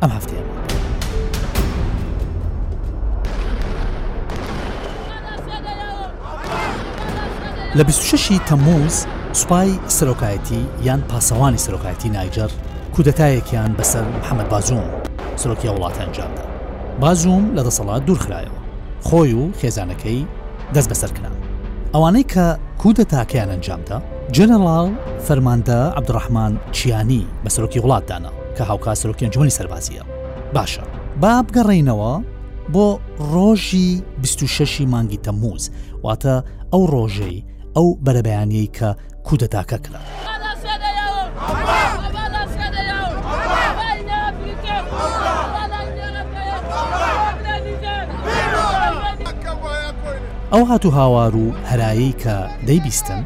ئەم هەفتەیە بوو. لە 26 تەمموز سوپای سەرۆکایەتی یان پاسەوانی سەرۆکایەتی نایجەر کودەتایەکیان بەسەر محەممەد بازوم سەرۆکی وڵاتە ئەنجامدا بازوم لە دەسەڵات دوورخرایەوە خۆی و خێزانەکەی دەست بەسەر کران ئەوانەی کە کودەتاکەیان ئەنجامدا جەنەڵال فەرماندە عبدڕحمان چیانی بە سەرۆکی وڵاتدانا کە هاوکات سەرۆکی ئەنجومەنی سەربازیە باشە با بگەڕینەوە بۆ ڕۆژی 26 مانگی تەموز واتە ئەو ڕۆژەی ئەو بەرەبەیانەی کە کودەتاکە کرا. ئەو هاتو هاوار و هەرایی کە دەیبیستن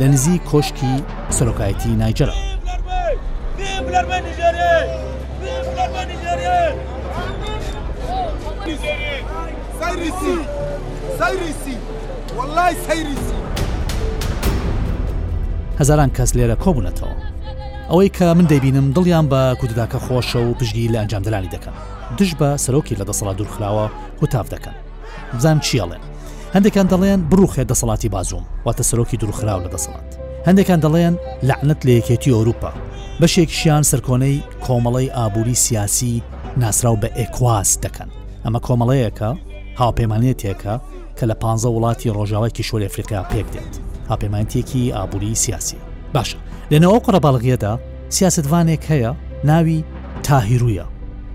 لە نزیک کۆشکی سەرۆکایەتی نایجەرا. هەزاران کەس لێرە کۆبوونەتەوە ئەوەی کە من دەبینم دڵیان بە کوردداکە خۆشە و پشگی لە ئەنجامدرانی دەکەن دژ بە سەرۆکی لە دەسەڵا دوورخراوە هوتاف دەکەن بزانم چی ئەڵێن هەندێکان دەڵێن بڕوخێ دەسەڵاتی بازوم واتە سەرۆکی دروخراو لە دەسەڵات هەندێکان دەڵێن لەعنەت لە یەکێتی ئەوروپا بەشێکشیان سەرکۆنەی کۆمەڵی ئابووری سیاسی ناسراو بە ئێکواس دەکەن ئەمە کۆمەڵەیەکە هاوپەیمانێتێکە کە لە پ وڵاتی ڕۆژاوای کیشوەری ئەفریقیا پێک دێت هاپەیمانتێکی ئابووری سیاسی باشە لەنەوە قڕەباڵغیەدا سیاستوانێک هەیە ناوی تاهیرویە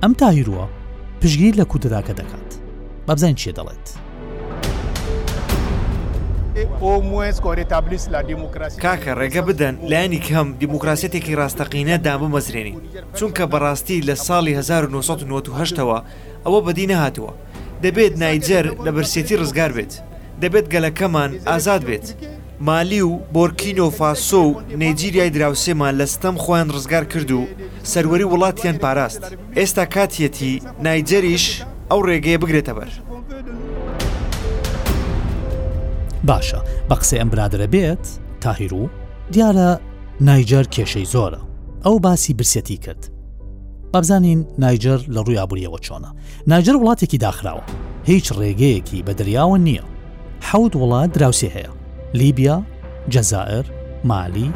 ئەم تاهیروە پشگیری لە کودتاکە دەکات با بزانین چی دەڵێت. کاکە ڕێگە بدەن لانی کەم دیموکراسیەتێکی ڕاستەقینە دابمەزرێنین چونکە بەڕاستی لە ساڵی 1998 ەوە ئەوە بەدی نەهاتووە دەبێت نایجەر لە برسێتی ڕزگار بێت دەبێت گەلەکەمان ئازاد بێت مالی و بۆرکینۆ فاسۆ و نەیجیریای دراوسێمان لە ستەم خۆیان ڕزگار کرد و سەروەری وڵاتیان پاراست، ئێستا کاتیەتی نایجەریش ئەو ڕێگەیە بگرێتە بەر. باشە بە قسەی ئەم برادەرە بێت، تاهیرو؟ دیارە نایجەر کێشەی زۆرە، ئەو باسی برسێتی کرد. بابزانین نایجەر لە ڕووی ئابووریەوە چۆنە؟ نایجەر وڵاتێکی داخراوە، هیچ ڕێگەیەکی بە دەریاوە نییە، حەوت وڵات دراوسێ هەیە، لیبیا، جەزائر، مالی،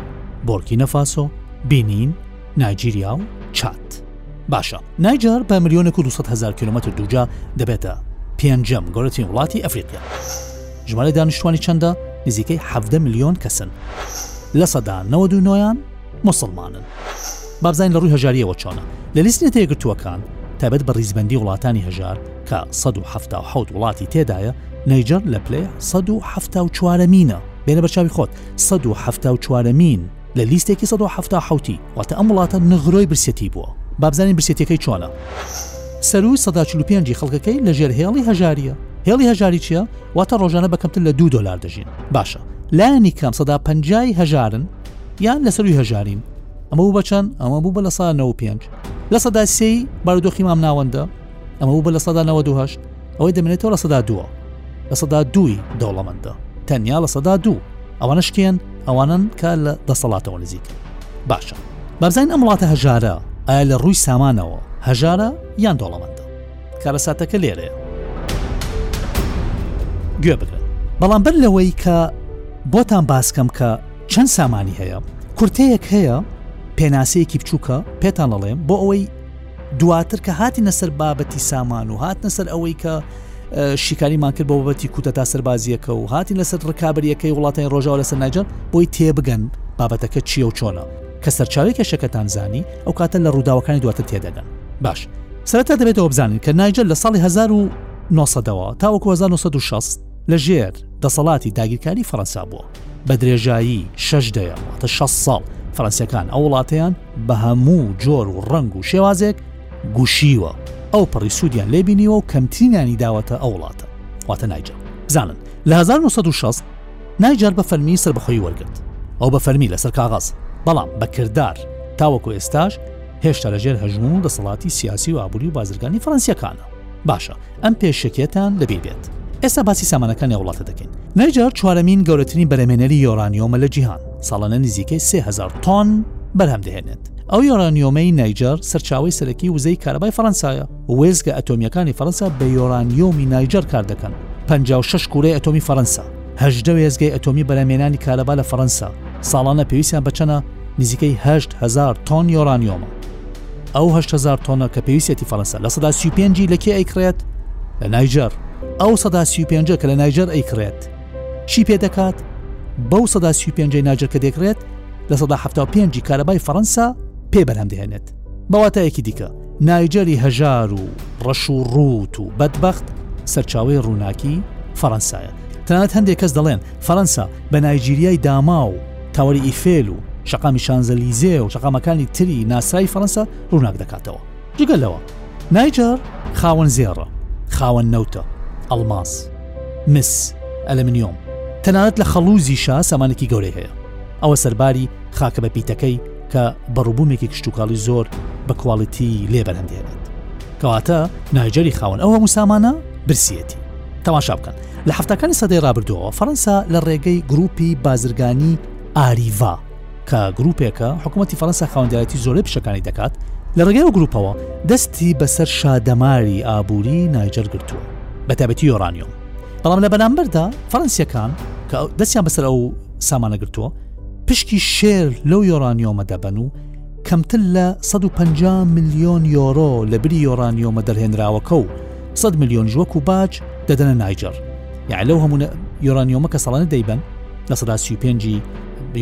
بۆرکینە فاسۆ، بینین، نایجیریا و چاد. باشە نایجار بە ملیۆنێک و 200 هزار کیلومتر دووجا دەبێتە پێنجەم گەورەترین وڵاتی ئەفریقیا. ژمارەی دانیشتوانی چەندە؟ نزیکەی 17 ملیۆن کەسن. لە سەدا 99 یان موسڵمانن. بابزانین لە ڕووی هەژاریەوە چۆنە لە لیست نەتەیەکگرتووەکان تایبەت بە ڕیزبەندی وڵاتانی هەژار، کە سەد و حەفتا و حەوت وڵاتی تێدایە، نەیجەر لە پلەی سەد و حەفتا و چوارەمینە، بێنە بەرچاوی خۆت، سەد و حەفتا و چوارەمین لە لیستێکی سەد و حەفتا و حەوتی، واتە ئەم وڵاتە نغرۆی برسێتی بووە، با بزانین برسێتییەکەی چۆنە؟ سەرووی سەدا چل و پێنج ی خەڵکەکەی لەژێر هێڵی هەژارییە، هێڵی هەژاری چییە؟ واتە ڕۆژانە بە کەمتر لە دوو دۆلار دەژین، باشە لایەنی کام سەدا پەنجا ی هەژارن یان لە سەرووی هەژارین؟ ئەمە بوو بە چەند؟ ئەمە بوو بە لە سەدا نەوەد و پێنج لە سەدا سێی بارودۆخی مامناوەندە، ئەمە بوو بە لە سەدا نەوە دوهشت ئەوەی دەمێنێتەوە لە سەدا دووە لە سەدا دووی دەوڵەمەندە تەنیا لە سەدا دوو ئەوانە شکێن ئەوانن کە لە دەسەڵاتەوە نزیک باشە بەرزین ئەم وڵاتە هەژارە ئایا لە ڕووی سامانەوە هەژارە یان دەوڵەمەندە کارەساتەکە لێرەیە گوێ بگرن بەڵام بەر لەوەی کە بۆتان باسکەم کە چەند سامانی هەیە کورتەیەک هەیە پێناسەیەکی بچووکە پێتان دەڵێم بۆ ئەوەی دواتر کە هاتینە سەر بابەتی سامان و هاتنە سەر ئەوەی کە شیکاریمان کرد بۆ بەتی کوتە تا سەربازیەکە و هاتی لەسەر ڕکابریەکەی وڵاتانی ڕۆژاوە لەسەر ناجەر بۆی تێبگەن بابەتەکە چیە و چۆنە کە سەرچاوی کێشەکەتان زانی ئەو کاتە لە ڕووداوەکانی دواتر تێدەگەن باش سەرەتا دەبێتەوە بزانن کە نایجل لە ساڵی 1970ەوە تاوەکو 1960 لە ژێر دەسەڵاتی داگیرکاری فەەنسا بووە بە درێژایی شش دەیەوە تە 6 ساڵ فەەنسیەکان ئەو وڵاتیان بە هەموو جۆر و ڕەنگ و شێوازێک گوشیوە ئەو پەڕی سوودیان لێ بینیوە و کەمترینانی داوەتە ئەو وڵاتە واتە نایجا بزانن لە 1960 نایجار بە فەرمی سربەخۆی وەرگرت ئەو بە فەرمی لەسەر کاغاز بەڵام بە کردار تاوەکو ئێستاش هێشتا لەژێر هەژمون و دەسەڵاتی سیاسی و ئابووری و بازرگانی فەرەنسیەکانە باشە ئەم پێشەکیەتان لەبیر بێت. ئێستا باسی سامانەکانی ئەو وڵاتە دەکەین. نایجەر چوارەمین گەورەترین بەرهەمێنەری یۆرانیۆمە لە جیهان، ساڵانە نزیکەی سێ هەزار تۆن بەرهەم دەهێنێت. ئەو یۆرانیۆمەی نایجەر سەرچاوەی سەرەکی وزەی کارەبای فەرەنسایە. وێستگە ئەتۆمییەکانی فەرەنسا بە یۆرانیۆمی نایجەر کار دەکەن. پەنجا و شەش کورەی ئەتۆمی فەرەنسا، هەژدە وێستگەی ئەتۆمی بەرهەمێنانی کارەبا لە فەرەنسا، ساڵانە پێویستیان بە چەنە، نزیکەی هەشت هەزار تۆن یۆرانیۆمە. ئەو هەشت هەزار تۆنە کە پێویستیەتی فەرەنسا لە سەدا سی و پێنجی لە کێ ئەیکڕێت؟ لە نایجەر. ئەو سەدا سی و پێنجە کە لە نایجەر ئەیکڕێت چی پێ دەکات؟ بەو سەدا سی و پێنجەی نایجەر کە دەیکڕێت لە سەدا حەفتا و پێنجی کارەبای فەرەنسا پێ بەرهەم دەهێنێت. بە واتایەکی دیکە نایجەری هەژار و ڕەش و ڕووت و بەدبەخت سەرچاوەی ڕووناکی فەرەنسایە. تەنانەت هەندێک کەس دەڵێن، فەرەنسا بە نایجیریای داما و تاوەری ئیفێل و شەقامی شانزەلیزێ و شەقامەکانی تری ناسراوی فەرەنسا ڕووناک دەکاتەوە. جگە لەوە نایجەر خاوەن زێڕە، خاوەن نەوتە، ئەڵماس، مس، ئەلەمنیۆم، تەنانەت لە خەڵووزیشا سامانێکی گەورەی هەیە. ئەوە سەرباری خاکە بەپیتەکەی کە بەڕووبوومێکی کشتوکاڵی زۆر بە کواڵیتی لێ بەرهەم دێنێت. کەواتە نایجەری خاوەن ئەو هەموو سامانە برسییەتی. تەماشا بکەن لە حەفتاکانی سەدەی ڕابردوەوە فەرەنسا لە ڕێگەی گروپی بازرگانی ئاریڤا کە گروپێکە حکوومەتتی فەرەنسا خاوەندایەتی زۆرە پیشەکانی دەکات لە ڕێگەی و گروپەوە دەستی بەسەر شادەماری ئابووری نایجەر گرتووە بە تابەتی یۆرانیۆم بەڵام لە بەرامبەردا فەرەنسیەکان کە دەستیان بەسەر ئەو سامانە گرتووە پشکی شێر لەو یۆرانیۆمە دەبەن و کەمتر لە 150 میلیۆن یۆرۆ لە بری یۆرانیۆمە دەرهێنراوەکە و 100 میلیۆن ژوەک و باج دەدەنە نایجەڕ یاع لەو هەمونە یۆرانیۆمە کە سەڵانە دەیبەن لە سەدا سی پێنجی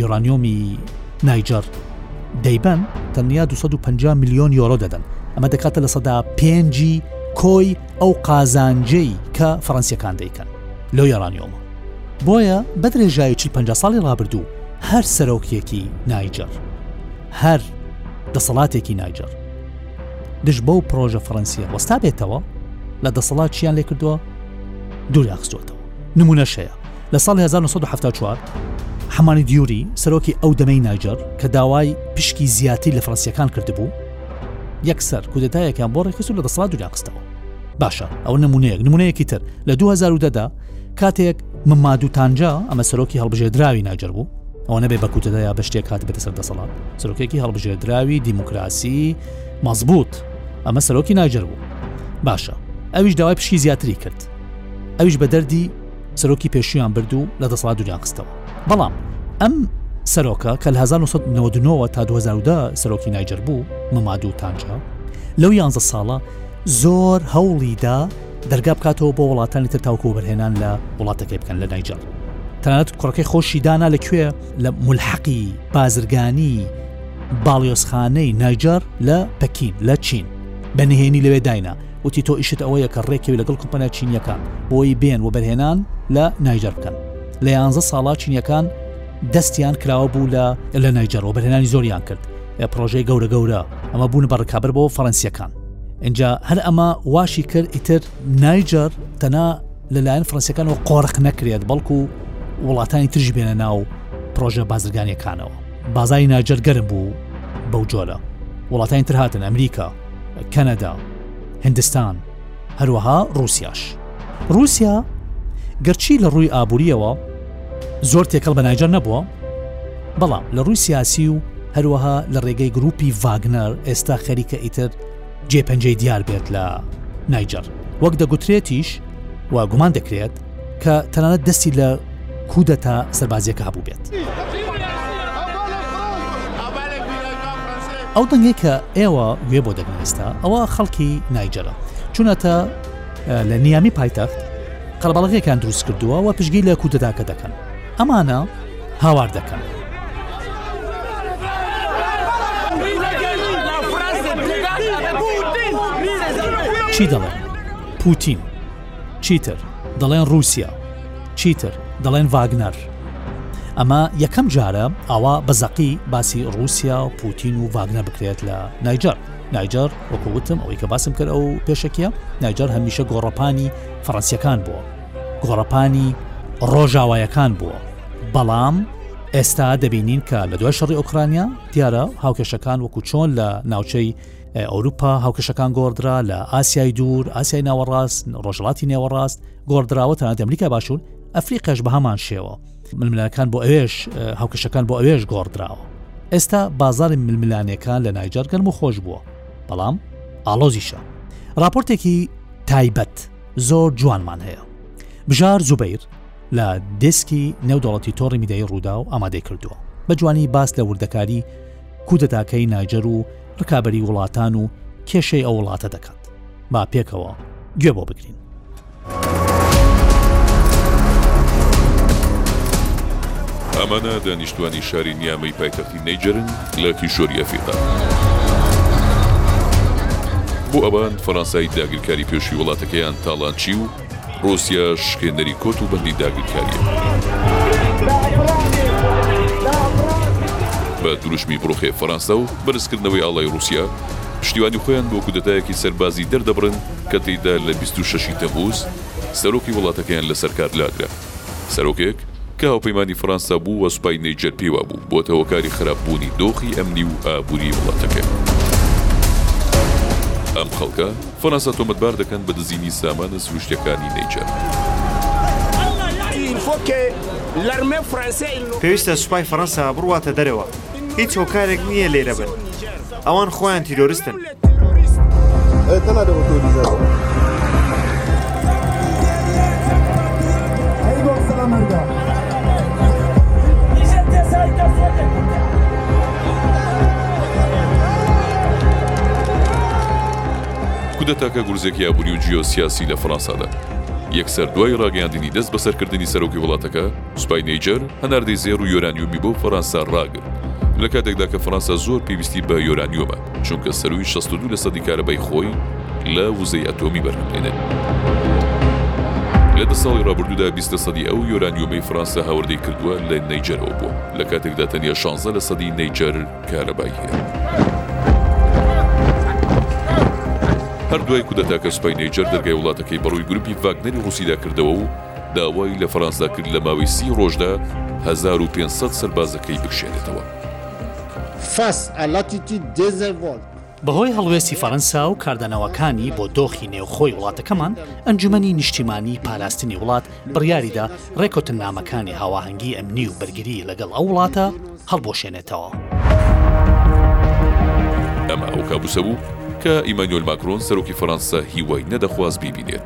یۆرانیۆمی نایجەڕ دەیبەن تەنیا 250 میلیۆن یۆرۆ دەدەن ئەمە دەکاتە لە سەدا پێنجی کۆی ئەو قازانجەی کە فەڕەنسیەکان دەیکەن لۆ یۆرانیۆمە بۆیە بەدرێژایی چی پ ساڵی ڕابردوو هەر سەرۆکیەکی نایجەڕ هەر دەسەڵاتێکی نایجەڕ دژ بەو پرۆژە فڕەنسیە وەستا بێتەوە لە دەسەڵات چیان لێ کردووە دووریاخستوەتەوە نمونەش هەیە لە ساڵ 1970 حەمانی دیوری سەرۆکی ئەو دەمەی ناجەر کە داوای پشکی زیاتری لە فڕەنسیەکان کردبوو یەکسەر کودەتایەکان بۆ ڕێکخست و لە دەسڵات دوریاخستەوە باشە ئەو نمونەیەک نمونەیەکی تر لە 2010دا کاتێک ممادو تانجا، ئەمە سەرۆکی هەڵبژێردراوی نایجەر بوو، ئەوە نەبێ بە کوتەدا یا بە شتێک هاتبێتە سەر دەسەڵات، سەرۆکێکی هەڵبژێردراوی دیموکراسی مەزبووت، ئەمە سەرۆکی نایجەر بوو. باشە ئەویش داوای پشکی زیاتری کرد، ئەویش بە دەردی سەرۆکی پێشویان برد و لە دەسەڵات دوریان خستەوە. بەڵام ئەم سەرۆکە کە لە 1999 تا 2010 سەرۆکی نایجەر بوو، ممادو تانجا، لەو یانزە ساڵە زۆر هەوڵیدا دەرگا بکاتەوە بۆ وڵاتانی تر تاوکو وەبەرهێنان لە وڵاتەکەی بکەن لە نایجەڕ تەنانەت کوڕەکەی خۆشی دانا لە کوێ لە ملحەقی بازرگانی باڵیۆزخانەی نایجار لە پەکین لە چین بە نهێنی لەوێ داینا وتی تۆ ئیشت ئەوەیە کە ڕێکەوی لەگەڵ کۆمپەنیا چینیەکان بۆی بێن و بەرهێنان لە نایجار بکەن لە یانزە ساڵا چینیەکان دەستیان کراوە بوو لە لە نایجارەوە بەرهێنانی زۆریان کرد پرۆژەی گەورە گەورە ئەمە بوون بە ڕکابەر بۆ فەرەنسیەکان ئینجا هەر ئەمە واشی کرد ئیتر نایجەر تەنا لەلایەن فڕەنسیەکانەوە قۆرق نەکرێت بەڵکو وڵاتانی ترژ بێنە ناو پرۆژە بازرگانیەکانەوە بازاری ناجەر گەرم بوو بەو جۆرە وڵاتانی تر هاتن ئەمریکا کەنەدا هندستان هەروەها رووسیاش رووسیا گەرچی لە ڕووی ئابوووریەوە زۆر تێکەڵ بە نایجەر نەبووە، بەڵام لە ڕووی سیاسی و هەروەها لە ڕێگەی گروپی ڤاگنەر ئێستا خەریکە ئیتر جێپەنجەی دیار بێت لە نایجەر وەک دەگوترێتیش و گومان دەکرێت کە تەنانەت دەستی لە کودەتا سەربازیەکە هەبوو بێت. ئەو دەنگێک کە ئێوە گوێ بۆ دەگرن ئێستا ئەوە خەڵکی نایجەرە چونەتە لە نیامی پایتەخت قەربەڵەکەیان دروست کردووە و پشگی لە کودەتاکە دەکەن ئەمانە هاوار دەکەن. چی دەڵێن پوتین چیتر دەڵێن رووسیا چیتر دەڵێن ڤاگنەر ئەمە یەکەم جارە ئاوا بە زەقی باسی رووسیا و پوتین و ڤاگنە بکرێت لە نایجار نایجەر وەکو وتم ئەوەی کە باسم کرد ئەو پێشەکیە نایجەر هەمیشە گۆڕەپانی فەڕەنسیەکان بووە گۆڕەپانی ڕۆژاوایەکان بووە بەڵام ئێستا دەبینین کە لە دوای شەڕی ئۆکرانیا دیارە هاوکێشەکان وەکو چۆن لە ناوچەی ئەوروپا هاوکێشەکان گۆڕدرا لە ئاسیای دوور ئاسیای ناوەڕاست ڕۆژڵاتی نێوەڕاست گۆڕدراوە تەنات ئەمریکا باشوور ئەفریقش بە هەمان شێوە ململانێکان بۆ ئەوێش هاوکشەکان بۆ ئەوێش گۆڕدراوە ئێستا بازاری ململانێکان لە نایجار گەرم و خۆش بووە بەڵام ئالۆزیشە راپۆرتێکی تایبەت زۆر جوانمان هەیە بژار زوبیر لە دسکی نێودوڵەتی تۆڕی میدەی ڕوودا و ئامادەی کردووە بە جوانی باس لە وردەکاری کودەتاکەی نایجەر و ڕکابی وڵاتان و کێشەی ئەو وڵاتە دەکات با پێکەوە گوێ بۆ بگرین ئەمانە دانیشتوانی شاری نیامەی پایتەختی نەیجەرن لە کیشوەری ئەفریقا. بۆ ئەوان فەرانسای داگیرکاری پێشوی وڵاتەکەیان تاڵانچی و ڕوسیا شکێنەری کۆت و بەندی داگیرکاریە. بە دروشمی بڕۆخێ فەرانسا و بەرزکردنەوەی ئاڵای ڕوسیا، پشتیوانی خۆیان بۆ کودەتایەکی سەربازی دەردەبڕن، کە تێیدا لە بیست و شەش ی تەمووز سەرۆکی وڵاتەکەیان لەسەر کار لاگرا. سەرۆکێک کە هاوپەیمانی فەرەنسا بوو و سوپای نەیجەر پێی وابوو بۆتە هۆکاری خراپ بوونی دۆخی ئەمنی و ئابووری وڵاتەکەی. ئەم خەڵکە فەرەنسا تۆمەتبار دەکەن بە دزینی سامانە سروشتیەکانی نەیجەر. پێویستە سوپای فەرەنسا بڕواتە دەرەوە هیچ هۆکارێک نییە لێرە بن ئەوان خۆیان تیرۆرستن. کودەتاکە گورزێکی ئابووری و جیۆسیاسی لە فەڕەنسادا یەکسەر دوای ڕاگەیاندنی دەست بەسەرکردنی سەرۆکی وڵاتەکە سوپای نەیجەر هەناردەی زێر و یۆرانیومی بۆ فەڕەنسا ڕاگرت لە کاتێکدا کە فەڕەنسا زۆر پێویستی بە یۆرانیۆمە چونکە سەرووی شەست و دوو لەسەدی کارەبای خۆی لە وزەی ئەتۆمی بەرهەم دێنێت. لە دە ساڵی ڕابردوودا بیست لەسەدی ئەو یۆرانیۆمەی فڕانسە هاوردەی کردووە لە نەیجەرەوە بووە، لە کاتێکدا تەنیا شانزە لەسەدی نەیجەر کارەبای هەیە. هەر دوای کودەتاکە سوپای نەیجەر دەرگای وڵاتەکەی بەڕووی گروپی ڤاگنەری ڕووسیدا کردەوە و داوای لە فڕانسە کرد لە ماوەی سی ڕۆژدا هەزار و پێنج سەد سەربازەکەی بکشێنێتەوە. بەهۆی هەڵوێستی فەرەنسا و کاردانەوەکانی بۆ دۆخی نێوخۆی وڵاتەکەمان، ئەنجومەنی نیشتیمانی پاراستنی وڵات بڕیاریدا ڕێکەوتننامەکانی هاواهەنگی ئەمنی و بەرگری لەگەڵ ئەو وڵاتە هەڵبوەشێنێتەوە. ئەمە ئەو کابوسە بوو کە ئیمانیۆل ماکرۆن سەرۆکی فەرەنسا هیوای نەدەخواست بیبینێت،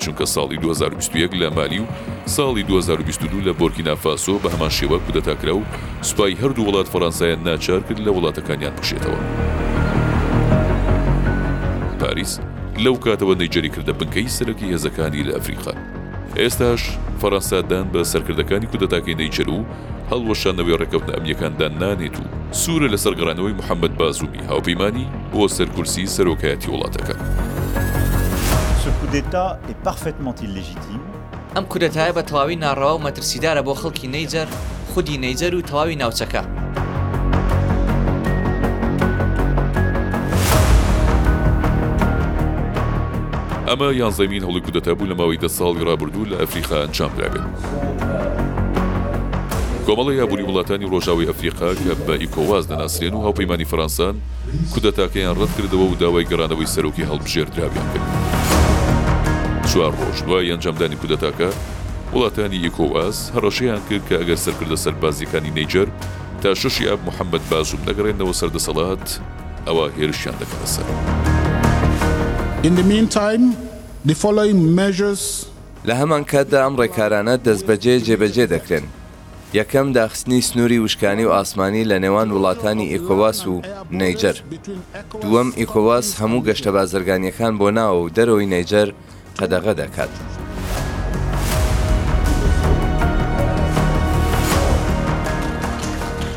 چونکە ساڵی 2021 لە مالی و ساڵی 2022 لە بۆرکینافاسۆ بە هەمان شێوە کودەتا کرا و سوپای هەردوو وڵات فەرەنسایان ناچار کرد لە وڵاتەکانیان بکشێتەوە. پاریس لەو کاتەوە نەیجەری کردە بنکەی سەرەکی هێزەکانی لە ئەفریقا. ئێستاش فەرەنسا دان بە سەرکردەکانی کودەتاکەی نەیجەر و هەڵوەشاندنەوەی ڕێککەوتنە ئەمنییەکاندا نانێت و سوورە لەسەر گەڕانەوەی محەممەد بازوومی هاوپەیمانی بۆ سەر کورسی سەرۆکایەتی وڵاتەکە. ئەم کودەتایە بە تەواوی ناڕەوا و مەترسیدارە بۆ خەڵکی نەیجەر، خودی نەیجەر و تەواوی ناوچەکە. ئەمە یانزەمین هەوڵی کودەتا بوو لە ماوەی دە ساڵی ڕابردوو لە ئەفریقا ئەنجام درابێت. کۆمەڵی ئابووری وڵاتانی ڕۆژاوی ئەفریقا کە بە ئیکۆواس دەناسرێن و هاوپەیمانی فەرەنسان، کودەتاکەیان ڕەتکردەوە و داوای گەڕانەوەی سەرۆکی هەڵبژێردراویان کرد. چوار ڕۆژ دوای ئەنجامدانی کودەتاکە، وڵاتانی ئیکۆواس هەڕەشەیان کرد کە ئەگەر سەرکردە سەربازییەکانی نەیجەر تا شەش ی ئاب محەمەد بازوم نەگەڕێننەوە سەر دەسەڵات، ئەوا هێرشیان دەکەنە سەر. لە هەمانکاتدا ئەم ڕێکارانە دەستبەجێ جێبەجێ دەکرێن. یەکەم، داخستنی سنووری وشکانی و ئاسمانی لە نێوان وڵاتانی ئیکۆواس و نەیجەر. دووەم، ئیکۆواس هەموو گەشتە بازرگانییەکان بۆ ناوە و دەرەوەی نەیجەر قەدەغە دەکات.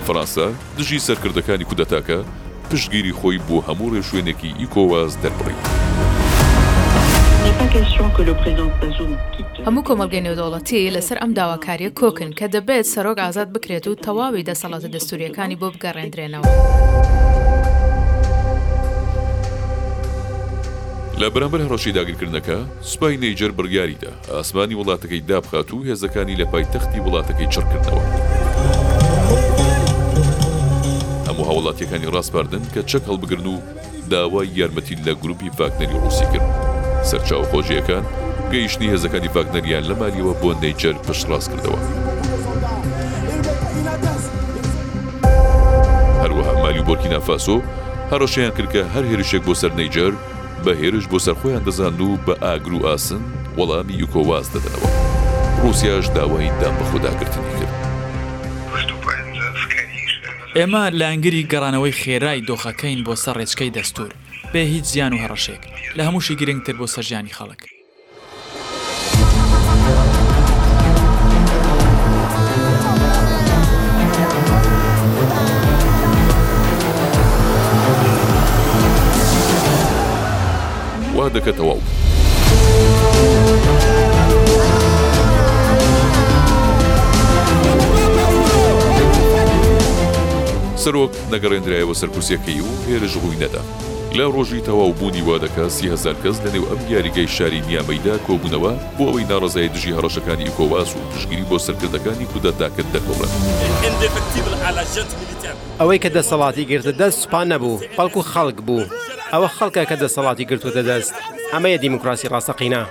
فڕەنسا، دژی سەرکردەکانی کودەتاکە، پشتگیری خۆی بۆ هەموو رێوشوێنێکی ئیکۆواس دەربڕی. هەموو کۆمەڵگەی نێودەوڵەتی لەسەر ئەم داواکارییە کۆکن کە دەبێت سەرۆک ئازاد بکرێت و تەواوی دەسەڵاتە دەستوورییەکانی بۆ بگەڕێندرێنەوە. لە بەرامبەر هەڕەشەی داگیرکردنەکە، سوپای نەیجەر بڕیاریدا ئاسمانی وڵاتەکەی دابخات و هێزەکانی لە پایتەختی وڵاتەکەی چڕکردەوە. هەموو هاوڵاتییەکانی ڕاسپاردن کە چەک هەڵبگرن و داوای یارمەتی لە گروپی ڤاگنەری ڕووسی کرد. سەرچاوە خۆجێیەکان گەیشتنی هێزەکانی ڤاگنەریان لە مالییەوە بۆ نەیجەر پشتڕاستکردەوە. هەروەها مالی و بۆرکینافاسۆ هەڕەشەیان کرد کە هەر هێرشێک بۆ سەر نەیجەر، بە هێرش بۆ سەرخۆیان دەزانن و بە ئاگر و ئاسن وەڵامی ئیکۆواس دەدەنەوە. ڕووسیاش داوای دانبەخۆداگرتنی کرد. ئێمە لایەنگری گەڕانەوەی خێرای دۆخەکەین بۆ سەر ڕێچکەی دەستوور، بێ هیچ زیان و هەڕەشەیەک، لە هەمووشی گرنگتر بۆ سەر ژیانی خەڵک. وا دەکە تەواو بوو. سەرۆک نەگەڕێندرایەوە سەر کورسیەکەی و هێرش ڕووی نەدا. لە ڕۆژی تەواو بوونی وادەکە سی هەزار کەس لە نێو ئەم یاریگای شاری نیامەیدا کۆبوونەوە بۆ ئەوەی ناڕەزایی دژی هەڕەشەکانی ئیکۆواس و پشتگیری بۆ سەرکردەکانی کودەتاکە دەرببڕن. ئەوەی کە دەسەڵاتی گرتە دەست سوپا نەبوو بەڵکو خەڵک بوو. ئەوە خەڵکە کە دەسەڵاتی گرتووەتە دەست. ئەمەیە دیموکراسی ڕاستەقینە.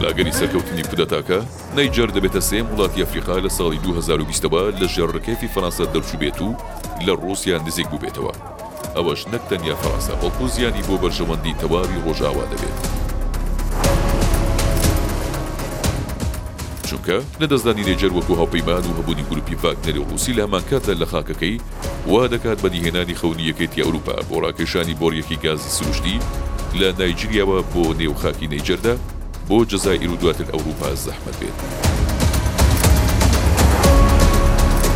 لە ئەگەری سەرکەوتنی کودەتاکە، نیجەر دەبێتە سێیەم وڵاتی ئەفریقا لە ساڵی دوو هەزار و بیست ەوە لە ژێر ڕکێفی فەرەنسا دەرچووبێت و لە ڕووسیا نزیک بووبێتەوە. ئەوەش نەک تەنیا فەرەنسا بەڵکو زیانی بۆ بەرژەوەندی تەواوی ڕۆژئاوا دەبێت. چونکە لەدەستدانی نیجەر وەکو هاوپەیمان و هەبوونی گروپی ڤاگنەری ڕووسی لە هەمانکاتدا لە خاکەکەی، وادەکات بەدیهێنانی خەونی یەکێتی ئەوروپا بۆ ڕاکێشانی بۆڕیەکی گازی سروشتی لە نایجریاوە بۆ نێو خاکی نیجەردا، بۆ جەزائیر و دواتر ئەوروپا زەحمەت بێت.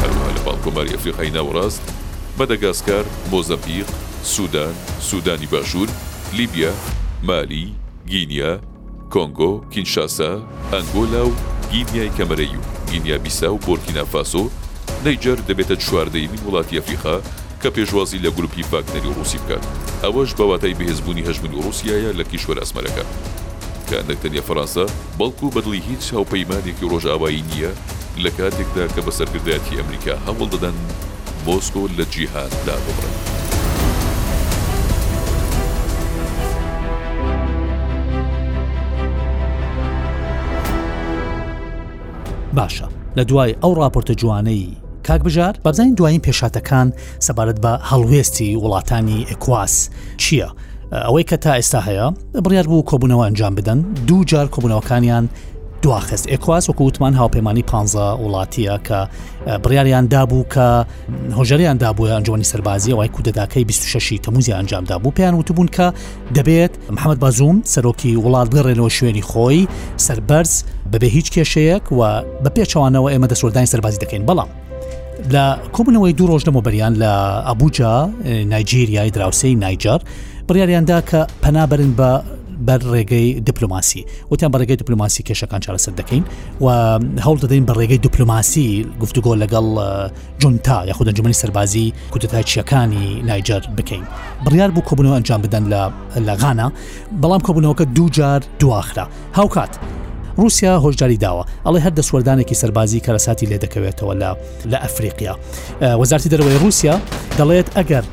هەروەها لە پاڵ کۆماری ئەفریقای ناوەڕاست، مەدەگاسکار، مۆزەمبیق، سودان، سودانی باشوور، لیبیا، مالی، گینیا، کۆنگۆ، کینشاسا، ئەنگۆلا و گینیای کەمەرەی و گینیا بیساو، بۆرکینافاسۆ، نەیجەر دەبێتە چواردەیەمین وڵاتی ئەفریقا کە پێشوازی لە گروپی ڤاگنەری ڕووسی بکات، ئەوەش بە واتای بەهێزبوونی هەژموونی ڕووسیایە لە کیشوەرە ئەسمەرەکە، کە نەک تەنیا فەرانسە، بەڵکو بە دڵی هیچ هاوپەیمانێکی ڕۆژئاوایی نییە، لە کاتێکدا کە بە سەرکردایەتی ئەمریکا هەوڵ دەدەن مۆسکۆ لە جیهان داببڕن. باشە لە دوای ئەو ڕاپۆرتە جوانەی کاک بژار بابزانین دوایین پێشاتەکان سەبارەت بە هەڵوێستی وڵاتانی ئکواس چییە؟ ئەوەی کە تا ئێستا هەیە بڕیار بوو کۆبوونەوە ئەنجام بدەن دوو جار کۆبوونەوەکانیان دواخست ئێکواس وەکو وتمان هاوپەیمانانی پ وڵاتیە کە بڕیاریان دابوو کە هۆژریان دابووە ئەنجۆنی سەربازی وای کودەتاکەی 26 تەموزی ئەنجامدا بوو پێیان وتبوون کە دەبێت محەمەد بازووم سەرۆکی وڵات بگەڕێنەوە شوێنی خۆی سەربەرز بەبێ هیچ کێشەیەک و بە پێچەوانەوە ئێمە دەسوەردانی سەربازی دەکەین بەڵام لە کۆبنەوەی دوو ڕۆژ لەمە بەریان لە ئەبوجا نایجیریای دراوسێی نایجار بڕیاریاندا کە پەنابرن بە بەر ڕێگەی دیپلوماسی وتیان بە ڕێگەی دیپلوماسی کێشەکان چارەسەر دەکەین و هەوڵ دەدەین بە ڕێگەی دیپلوماسی گفتوگۆ لەگەڵ جونتا یاخود ئەنجومەنی سەربازی کودتاچیەکانی نایجار بکەین بڕیار بوو کۆبنەوە ئەنجام بدەن لە لە غانا بەڵام کۆبوونەوەکە دووجار دواخرا هاوکات رووسیا هۆشداری داوە ئەڵێ هەر دەسوەردانێکی سەربازی کەرەساتی لێ دەکەوێتەوە لە لە ئەفریقیا وەزارتی دەرەوەی رووسیا دەڵێت ئەگەر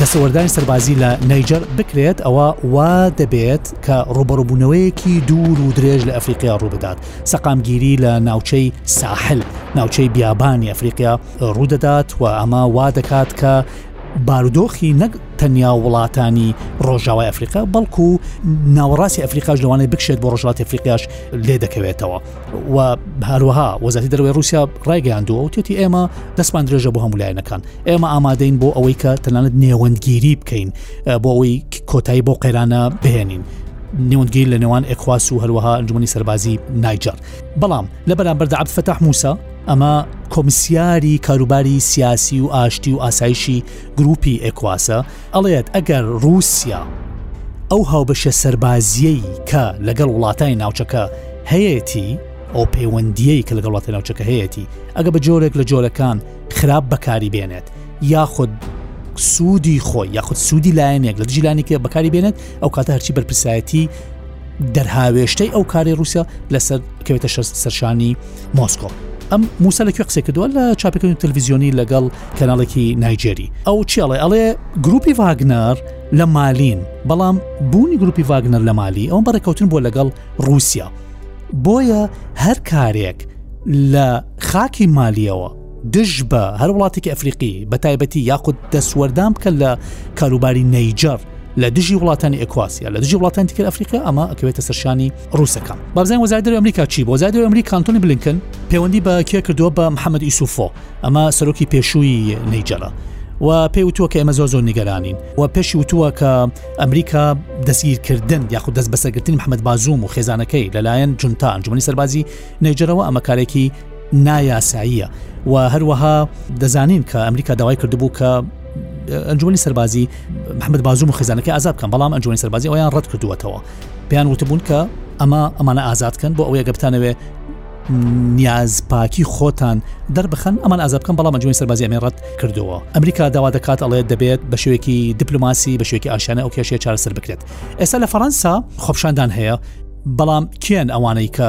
دەسەوەردانی سەربازی لە نەیجەر بکرێت ئەوە وا دەبێت کە ڕوبەڕبوونەوەیەکی دوور و درێژ لە ئەفریقیا ڕووبدات سەقامگیری لە ناوچەی ساحل، ناوچەی بیابانی ئەفریقیا ڕوودەدات و ئەمە وا دەکات کە بارودۆخی نەک تەنیا وڵاتانی ڕۆژاوای ئەفریقا بەڵکو و ناوەڕاستی ئەفریقاش لەوانەیە بکشێت بۆ ڕۆژاتی ئەفریقیاش لێ دەکەوێتەوە و هەروەها وەزارتی دەروێ رووسیا ڕایگەیاندووە و توێتی ئێمە دەستمان درێژە بۆ هەمولایەنەکان ئێمە ئامادەین بۆ ئەوەی کە تەنانەت نێوەندگیری بکەین بۆ ئەوەی کۆتایی بۆ قەیرانە بهێنین نێوەندگیر لە نێوان ئێکواس و هەروەها ئەنجومی سەربازی نایجار بەڵام لە بەرامبەردا عبفەتاح موسا ئەمە کۆمسیاری کاروباری سیاسی و ئاشتی و ئاسایشی گروپی ئێکواسە ئەڵێت ئەگەر رووسیا ئەو هاوبەشە سەربازیەی کە لەگەڵ وڵاتانی ناوچەکە هەیەتی ئەو پەیوەندیەی کە لەگەڵ وڵاتی ناوچەکە هەیەتی ئەگە بە جۆرێک لە جۆرەکان خراپ بەکاری بێنێت یاخود سوودی خۆی یاخود سوودی لایەنێک لە دژیلانێکە بەکاری بێنێت ئەو کاتە هەرچی بەرپرسایەتی دەرهاوێشتەی ئەو کاری رووسیا لەسەر کەوێتە شەست سەرشانی مۆسکۆ ئەم موسا لەکوێ قسە کردووە لە چاپەکەن تەلویزیۆنی لەگەڵ کەناڵێکی نایجێری ئەو چیڵێ ئەڵێ گروپی ڤاگنەر لە مالین بەڵام بوونی گروپی ڤاگنەر لە مالی ئەوم بەڕێکەوتن بووە لەگەڵ رووسیا بۆیە هەر کارێک لە خاکی مالیەوە دژ بە هەر وڵاتێکی ئەفریقی بە تایبەتی یاخود دەستوەردان بکە لە کاروباری نەیجار لە دژی وڵاتانی ئەکواسیا لە دژی وڵاتان دیکە ئەفریقا ئەمە ئەکەوێتە سەرشانی ڕوسەکان بابزای وەزادر ئەمریکا چی بۆ زادر ئەمری کانتۆنی بلینکن پەیوەندی بە کێ کردووە بە محەممەد ئیسوفۆ ئەمە سەرۆکی پێشووی نەیجارە و پێی وتووە کە ئێمە زۆ زۆر نیگەرانین و پێشی وتووە کە ئەمریکا دەستگیرکردن یاخود دەست بەسەرگرتنی محمد بازوم و خێزانەکەی لەلایەن جونتا ئەنجومی سەربازی نەیجرەوە ئەمەکارێکی نایاساییە و هەروەها دەزانین کە ئەمریکا داوای کردبوو کە ئەنجومی سەربازی محمد بازوم و خزانەکە ئازاد بکەم بەڵام ئەنجومی سەربازی ئەویان ڕەت کردووەتەوە پێیان وتبوون کە ئەمە ئەمانە ئازادکەن بۆ ئەوەیە گەبتانەوێ نیازپاکی خۆتان دەربخەن ئەمان ئازاد بکەم بەڵام ئەنجومی سەربازی ئەمێ ڕەت کردەوە ئەمریکا داوا دەکات ئەڵێ دەبێت بە شێوەیەکی دیپلوماسی بە شێوەیەکی ئاشانە ئەو کێشەیە چارەسەر بکرێت ئێستا لە فەەنسا خۆپشاندان هەیە بەڵام کێن ئەوانەی کە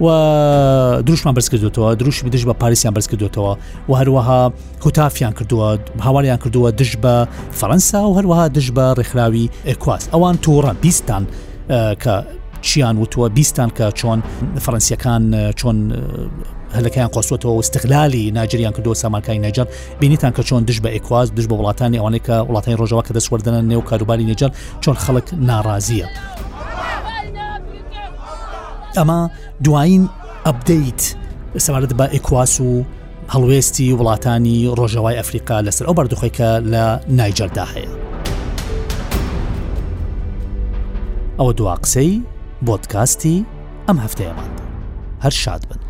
و دروشمان بەرز کردوێتەوە دروشی بدش بە پارسیان بەرز کردوێتەوە و هەروەها هوتافیان کردووە هاواریان کردووە دژ بە فەەنسا و هەروەها دژ بە ڕێکخراوی ئەکواس ئەوان تووڕە بیستان کە چیان وتووە بیستان کە چۆن فەەنسیەکان چۆن هەلەکەیان قۆسوەتەوە وستغلالی ناجریان کردو سامانکای نەجار بینیتان کە چۆن دژ بە ئەکواز دژ بە وڵاتانی ئەوانەی کە وڵاتانی ڕۆژەوە کە دەستوەردەنە نێو کاروباری نەجار چۆن خەڵک ناڕازیە. ئەمە دوایین ئەبدەیت سەبارەت بە ئیکواس و هەڵوێستی وڵاتانی ڕۆژەوای ئەفریقا لەسەر ئەو بەردوخی کە لە نایجەردا هەیە ئەوە دوا قسەی بۆتکاستی ئەم هەفتەیەمان هەر شاد بن